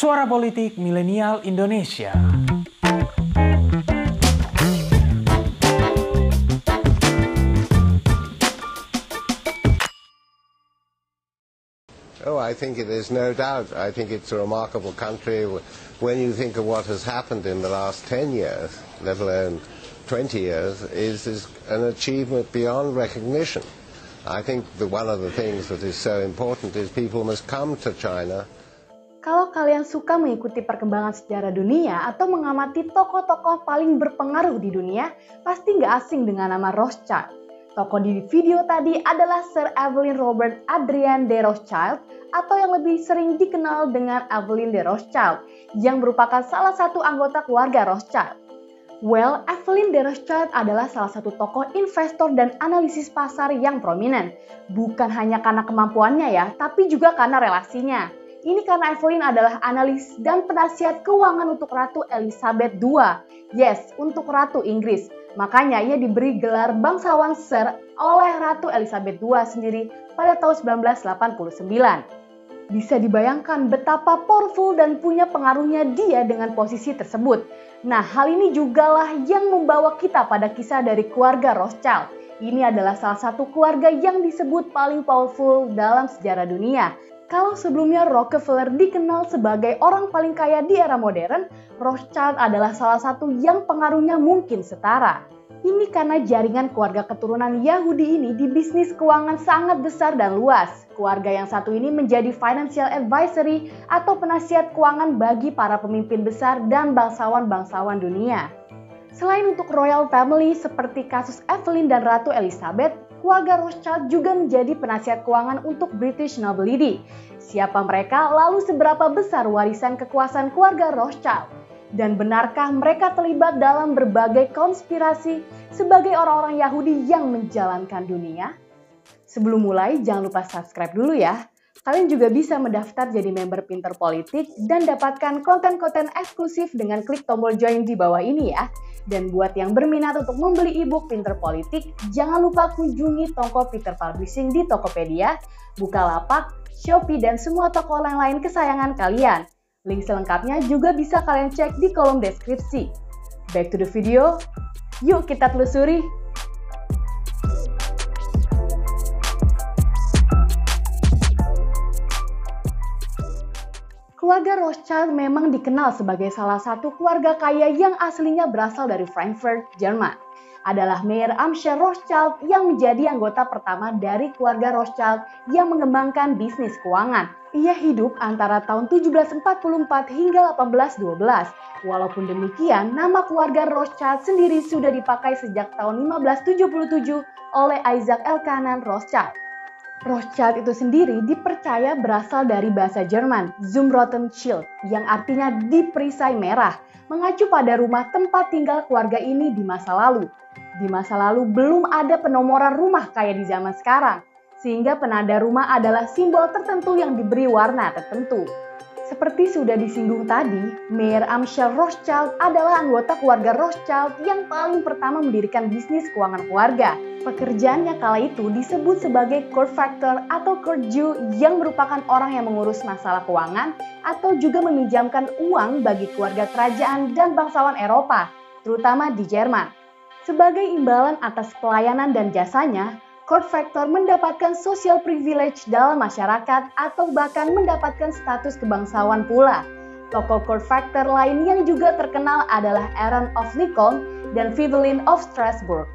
Suara Politik Milenial Indonesia. Oh, I think it is no doubt. I think it's a remarkable country. When you think of what has happened in the last 10 years, let alone 20 years, is, is an achievement beyond recognition. I think that one of the things that is so important is people must come to China Kalau kalian suka mengikuti perkembangan sejarah dunia atau mengamati tokoh-tokoh paling berpengaruh di dunia, pasti nggak asing dengan nama Rothschild. Tokoh di video tadi adalah Sir Evelyn Robert Adrian de Rothschild atau yang lebih sering dikenal dengan Evelyn de Rothschild yang merupakan salah satu anggota keluarga Rothschild. Well, Evelyn de Rothschild adalah salah satu tokoh investor dan analisis pasar yang prominent. Bukan hanya karena kemampuannya ya, tapi juga karena relasinya. Ini karena Evelyn adalah analis dan penasihat keuangan untuk Ratu Elizabeth II. Yes, untuk Ratu Inggris. Makanya ia diberi gelar bangsawan Sir oleh Ratu Elizabeth II sendiri pada tahun 1989. Bisa dibayangkan betapa powerful dan punya pengaruhnya dia dengan posisi tersebut. Nah, hal ini jugalah yang membawa kita pada kisah dari keluarga Rothschild. Ini adalah salah satu keluarga yang disebut paling powerful dalam sejarah dunia kalau sebelumnya Rockefeller dikenal sebagai orang paling kaya di era modern, Rothschild adalah salah satu yang pengaruhnya mungkin setara. Ini karena jaringan keluarga keturunan Yahudi ini di bisnis keuangan sangat besar dan luas. Keluarga yang satu ini menjadi financial advisory atau penasihat keuangan bagi para pemimpin besar dan bangsawan-bangsawan dunia. Selain untuk royal family seperti kasus Evelyn dan Ratu Elizabeth, keluarga Rothschild juga menjadi penasihat keuangan untuk British nobility. Siapa mereka, lalu seberapa besar warisan kekuasaan keluarga Rothschild? Dan benarkah mereka terlibat dalam berbagai konspirasi sebagai orang-orang Yahudi yang menjalankan dunia? Sebelum mulai, jangan lupa subscribe dulu ya. Kalian juga bisa mendaftar jadi member Pinter Politik dan dapatkan konten-konten eksklusif dengan klik tombol join di bawah ini ya. Dan buat yang berminat untuk membeli e-book Pinter Politik, jangan lupa kunjungi toko Pinter Publishing di Tokopedia, Bukalapak, Shopee, dan semua toko lain-lain kesayangan kalian. Link selengkapnya juga bisa kalian cek di kolom deskripsi. Back to the video, yuk kita telusuri Keluarga Rothschild memang dikenal sebagai salah satu keluarga kaya yang aslinya berasal dari Frankfurt, Jerman. Adalah Mayer Amscher Rothschild yang menjadi anggota pertama dari keluarga Rothschild yang mengembangkan bisnis keuangan. Ia hidup antara tahun 1744 hingga 1812. Walaupun demikian, nama keluarga Rothschild sendiri sudah dipakai sejak tahun 1577 oleh Isaac Elkanan Rothschild. Rothschild itu sendiri dipercaya berasal dari bahasa Jerman, Zumrottenschild, yang artinya diperisai merah, mengacu pada rumah tempat tinggal keluarga ini di masa lalu. Di masa lalu belum ada penomoran rumah kayak di zaman sekarang, sehingga penanda rumah adalah simbol tertentu yang diberi warna tertentu. Seperti sudah disinggung tadi, Mayer Amschel Rothschild adalah anggota keluarga Rothschild yang paling pertama mendirikan bisnis keuangan keluarga. Pekerjaannya kala itu disebut sebagai court factor atau court Jew yang merupakan orang yang mengurus masalah keuangan atau juga meminjamkan uang bagi keluarga kerajaan dan bangsawan Eropa, terutama di Jerman. Sebagai imbalan atas pelayanan dan jasanya, court factor mendapatkan social privilege dalam masyarakat atau bahkan mendapatkan status kebangsawan pula. Tokoh court factor lain yang juga terkenal adalah Aaron of Lincoln dan Vivelin of Strasbourg.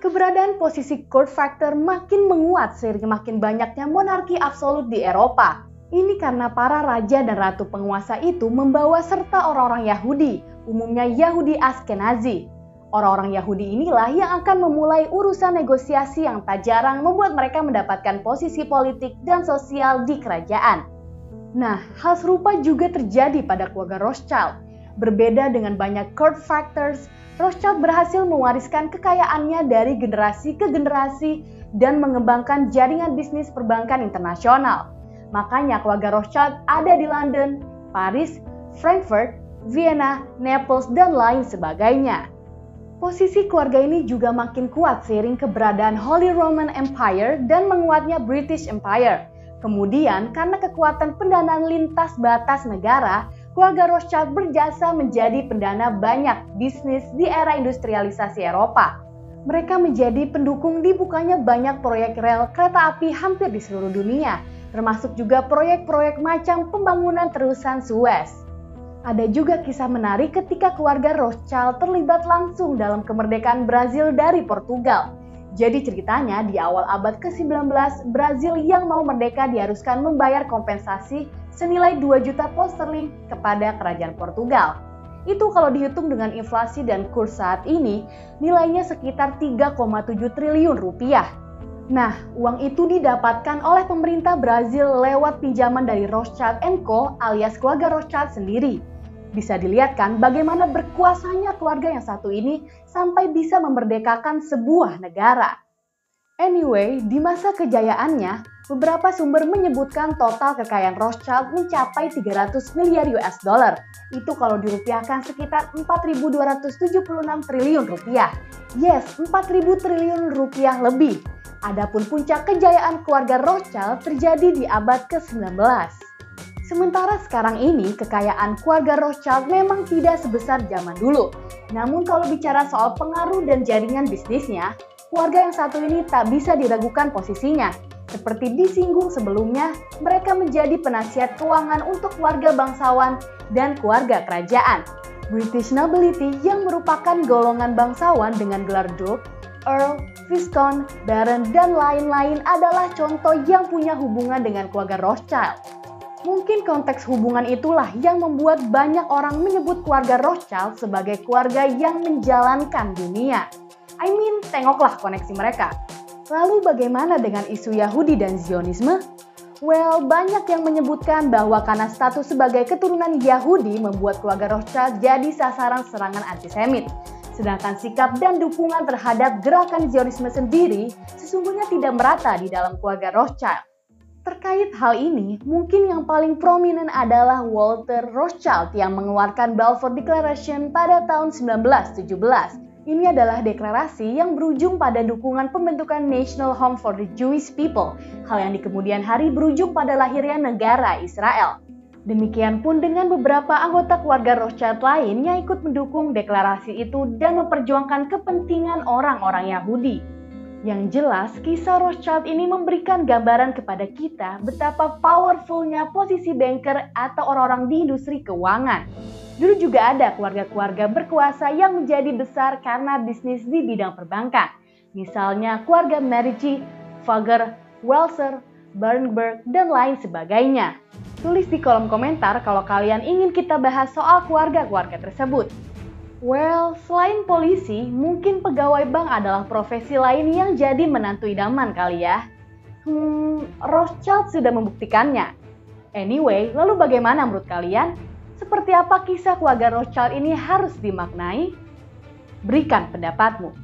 Keberadaan posisi court factor makin menguat seiring makin banyaknya monarki absolut di Eropa. Ini karena para raja dan ratu penguasa itu membawa serta orang-orang Yahudi, umumnya Yahudi Askenazi, Orang-orang Yahudi inilah yang akan memulai urusan negosiasi yang tak jarang membuat mereka mendapatkan posisi politik dan sosial di kerajaan. Nah, hal serupa juga terjadi pada keluarga Rothschild. Berbeda dengan banyak court factors, Rothschild berhasil mewariskan kekayaannya dari generasi ke generasi dan mengembangkan jaringan bisnis perbankan internasional. Makanya keluarga Rothschild ada di London, Paris, Frankfurt, Vienna, Naples, dan lain sebagainya. Posisi keluarga ini juga makin kuat seiring keberadaan Holy Roman Empire dan menguatnya British Empire. Kemudian, karena kekuatan pendanaan lintas batas negara, keluarga Rothschild berjasa menjadi pendana banyak bisnis di era industrialisasi Eropa. Mereka menjadi pendukung dibukanya banyak proyek rel kereta api hampir di seluruh dunia, termasuk juga proyek-proyek macam pembangunan terusan Suez. Ada juga kisah menarik ketika keluarga Rothschild terlibat langsung dalam kemerdekaan Brazil dari Portugal. Jadi ceritanya di awal abad ke-19, Brazil yang mau merdeka diharuskan membayar kompensasi senilai 2 juta pound sterling kepada kerajaan Portugal. Itu kalau dihitung dengan inflasi dan kurs saat ini, nilainya sekitar 3,7 triliun rupiah. Nah, uang itu didapatkan oleh pemerintah Brazil lewat pinjaman dari Rothschild Co alias keluarga Rothschild sendiri. Bisa dilihat kan bagaimana berkuasanya keluarga yang satu ini sampai bisa memerdekakan sebuah negara. Anyway, di masa kejayaannya, beberapa sumber menyebutkan total kekayaan Rothschild mencapai 300 miliar US dollar. Itu kalau dirupiahkan sekitar 4.276 triliun rupiah. Yes, 4.000 triliun rupiah lebih. Adapun puncak kejayaan keluarga Rothschild terjadi di abad ke-19. Sementara sekarang ini kekayaan keluarga Rothschild memang tidak sebesar zaman dulu. Namun kalau bicara soal pengaruh dan jaringan bisnisnya, keluarga yang satu ini tak bisa diragukan posisinya. Seperti disinggung sebelumnya, mereka menjadi penasihat keuangan untuk keluarga bangsawan dan keluarga kerajaan. British Nobility yang merupakan golongan bangsawan dengan gelar Duke, Earl, Viscount, Baron, dan lain-lain adalah contoh yang punya hubungan dengan keluarga Rothschild. Mungkin konteks hubungan itulah yang membuat banyak orang menyebut keluarga Rothschild sebagai keluarga yang menjalankan dunia. I mean, tengoklah koneksi mereka. Lalu bagaimana dengan isu Yahudi dan Zionisme? Well, banyak yang menyebutkan bahwa karena status sebagai keturunan Yahudi membuat keluarga Rothschild jadi sasaran serangan antisemit. Sedangkan sikap dan dukungan terhadap gerakan Zionisme sendiri sesungguhnya tidak merata di dalam keluarga Rothschild. Terkait hal ini, mungkin yang paling prominent adalah Walter Rothschild yang mengeluarkan Balfour Declaration pada tahun 1917. Ini adalah deklarasi yang berujung pada dukungan pembentukan National Home for the Jewish People, hal yang di kemudian hari berujung pada lahirnya negara Israel. Demikian pun dengan beberapa anggota keluarga Rothschild lain yang ikut mendukung deklarasi itu dan memperjuangkan kepentingan orang-orang Yahudi. Yang jelas, kisah Rothschild ini memberikan gambaran kepada kita betapa powerfulnya posisi banker atau orang-orang di industri keuangan. Dulu juga ada keluarga-keluarga berkuasa yang menjadi besar karena bisnis di bidang perbankan. Misalnya keluarga Medici, Fugger, Welser, Bernberg, dan lain sebagainya. Tulis di kolom komentar kalau kalian ingin kita bahas soal keluarga-keluarga tersebut. Well, selain polisi, mungkin pegawai bank adalah profesi lain yang jadi menantu idaman kali ya. Hmm, Rothschild sudah membuktikannya. Anyway, lalu bagaimana menurut kalian? Seperti apa kisah keluarga Rothschild ini harus dimaknai? Berikan pendapatmu.